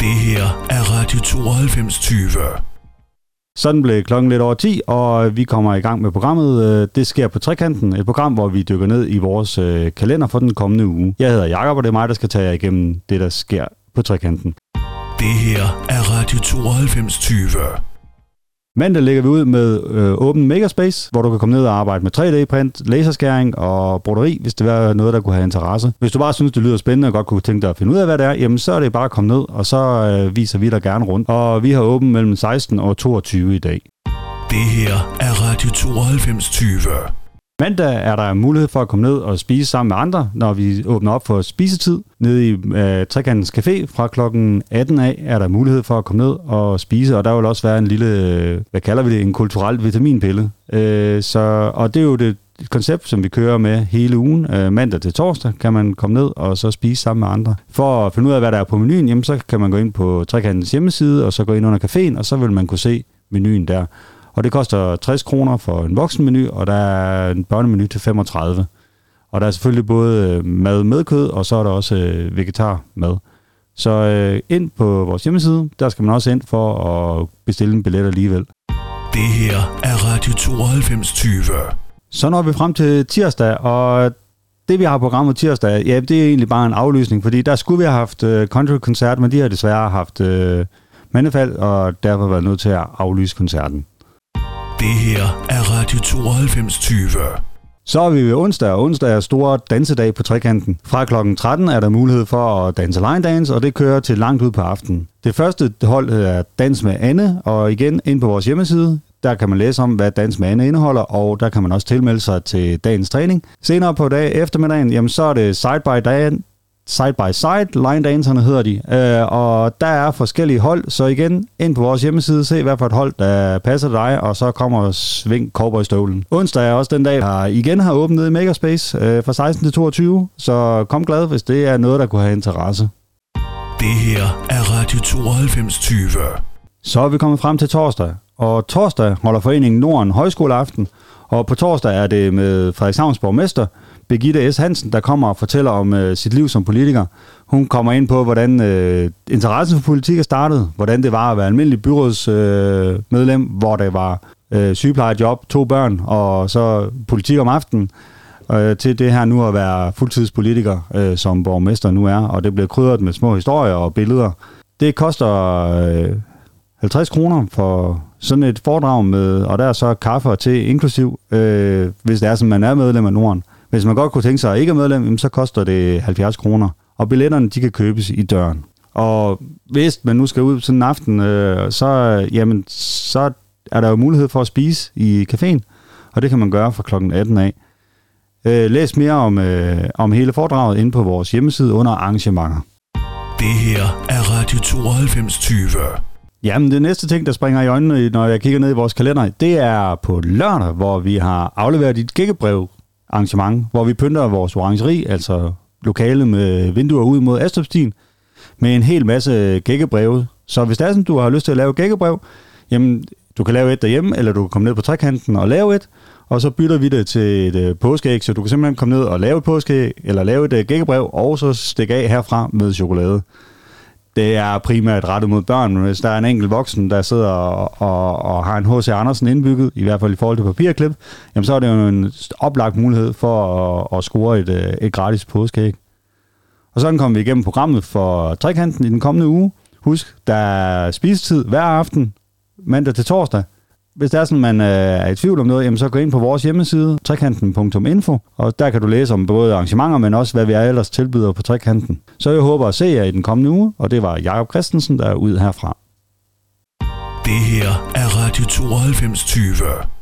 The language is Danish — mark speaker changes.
Speaker 1: Det her er Radio 9220.
Speaker 2: Sådan blev klokken lidt over 10, og vi kommer i gang med programmet. Øh, Det sker på Trekanten, et program, hvor vi dykker ned i vores øh, kalender for den kommende uge. Jeg hedder Jakob og det er mig, der skal tage jer igennem det, der sker på Trekanten.
Speaker 1: Det her er Radio 9220.
Speaker 2: Mandag lægger vi ud med øh, Open Makerspace, hvor du kan komme ned og arbejde med 3D-print, laserskæring og broderi, hvis det er noget, der kunne have interesse. Hvis du bare synes, det lyder spændende og godt kunne tænke dig at finde ud af, hvad det er, jamen så er det bare at komme ned, og så øh, viser vi dig gerne rundt. Og vi har åbent mellem 16 og 22 i dag.
Speaker 1: Det her er Radio 9220.
Speaker 2: Mandag er der mulighed for at komme ned og spise sammen med andre, når vi åbner op for spisetid. Nede i øh, Trekantens Café fra klokken 18 af er der mulighed for at komme ned og spise, og der vil også være en lille, øh, hvad kalder vi det, en kulturel vitaminpille. Øh, så, og det er jo det koncept, som vi kører med hele ugen. Øh, mandag til torsdag kan man komme ned og så spise sammen med andre. For at finde ud af, hvad der er på menuen, jamen, så kan man gå ind på Trekantens hjemmeside, og så gå ind under caféen, og så vil man kunne se menuen der. Og det koster 60 kroner for en voksenmenu, og der er en børnemenu til 35. Og der er selvfølgelig både øh, mad med kød, og så er der også øh, vegetar mad. Så øh, ind på vores hjemmeside, der skal man også ind for at bestille en billet alligevel.
Speaker 1: Det her er Radio 9220.
Speaker 2: Så når vi frem til tirsdag, og det vi har på programmet tirsdag, ja, det er egentlig bare en aflysning, fordi der skulle vi have haft øh, country-koncert, men de har desværre haft øh, mandefald, og derfor været nødt til at aflyse koncerten.
Speaker 1: Det her er Radio 9220.
Speaker 2: Så er vi ved onsdag, og onsdag er store dansedag på Trekanten. Fra kl. 13 er der mulighed for at danse line dance, og det kører til langt ud på aftenen. Det første hold er Dans med Anne, og igen ind på vores hjemmeside, der kan man læse om, hvad Dans med Anne indeholder, og der kan man også tilmelde sig til dagens træning. Senere på dag eftermiddagen, jamen så er det Side by Dan, Side by Side, line danserne hedder de, øh, og der er forskellige hold, så igen ind på vores hjemmeside, se hvad for et hold, der passer dig, og så kommer Sving Cowboy-støvlen. Onsdag er også den dag, der igen har åbnet i Makerspace øh, fra 16 til 22, så kom glad, hvis det er noget, der kunne have interesse.
Speaker 1: Det her er Radio 9220.
Speaker 2: Så er vi kommet frem til torsdag, og torsdag holder Foreningen Norden Højskoleaften, og på torsdag er det med Frederikshavns borgmester, Birgitte S. Hansen, der kommer og fortæller om øh, sit liv som politiker. Hun kommer ind på, hvordan øh, interessen for politik er startet, hvordan det var at være almindelig byrådsmedlem, øh, medlem, hvor det var øh, sygeplejejob, to børn, og så politik om aftenen, øh, til det her nu at være fuldtidspolitiker, øh, som borgmester nu er, og det bliver krydret med små historier og billeder. Det koster øh, 50 kroner for sådan et foredrag med, og der er så kaffe og te inklusiv, øh, hvis det er, som man er medlem af Norden. Hvis man godt kunne tænke sig at ikke er medlem, så koster det 70 kroner. Og billetterne, de kan købes i døren. Og hvis man nu skal ud sådan en aften, øh, så, jamen, så er der jo mulighed for at spise i caféen, og det kan man gøre fra kl. 18 af. Øh, læs mere om, øh, om hele foredraget inde på vores hjemmeside under arrangementer.
Speaker 1: Det her er Radio 9220.
Speaker 2: Jamen, det næste ting, der springer i øjnene, når jeg kigger ned i vores kalender, det er på lørdag, hvor vi har afleveret et gækkebrev arrangement, hvor vi pynter vores orangeri, altså lokale med vinduer ud mod Astrupstien, med en hel masse gækkebreve. Så hvis det er sådan, du har lyst til at lave gækkebrev, jamen, du kan lave et derhjemme, eller du kan komme ned på trekanten og lave et, og så bytter vi det til et øh, påskeæg, så du kan simpelthen komme ned og lave et påskeæg, eller lave et øh, gækkebrev, og så stikke af herfra med chokolade. Det er primært rettet mod børn, men hvis der er en enkelt voksen, der sidder og, og, og har en H.C. Andersen indbygget, i hvert fald i forhold til papirklip, jamen så er det jo en oplagt mulighed for at, at score et, øh, et gratis påskeæg. Og sådan kommer vi igennem programmet for trekanten i den kommende uge. Husk, der er spisetid hver aften, mandag til torsdag. Hvis der er sådan, man øh, er i tvivl om noget, jamen så gå ind på vores hjemmeside, trekanten.info, og der kan du læse om både arrangementer, men også hvad vi ellers tilbyder på trekanten. Så jeg håber at se jer i den kommende uge, og det var Jakob Christensen, der er ud herfra.
Speaker 1: Det her er Radio 9220.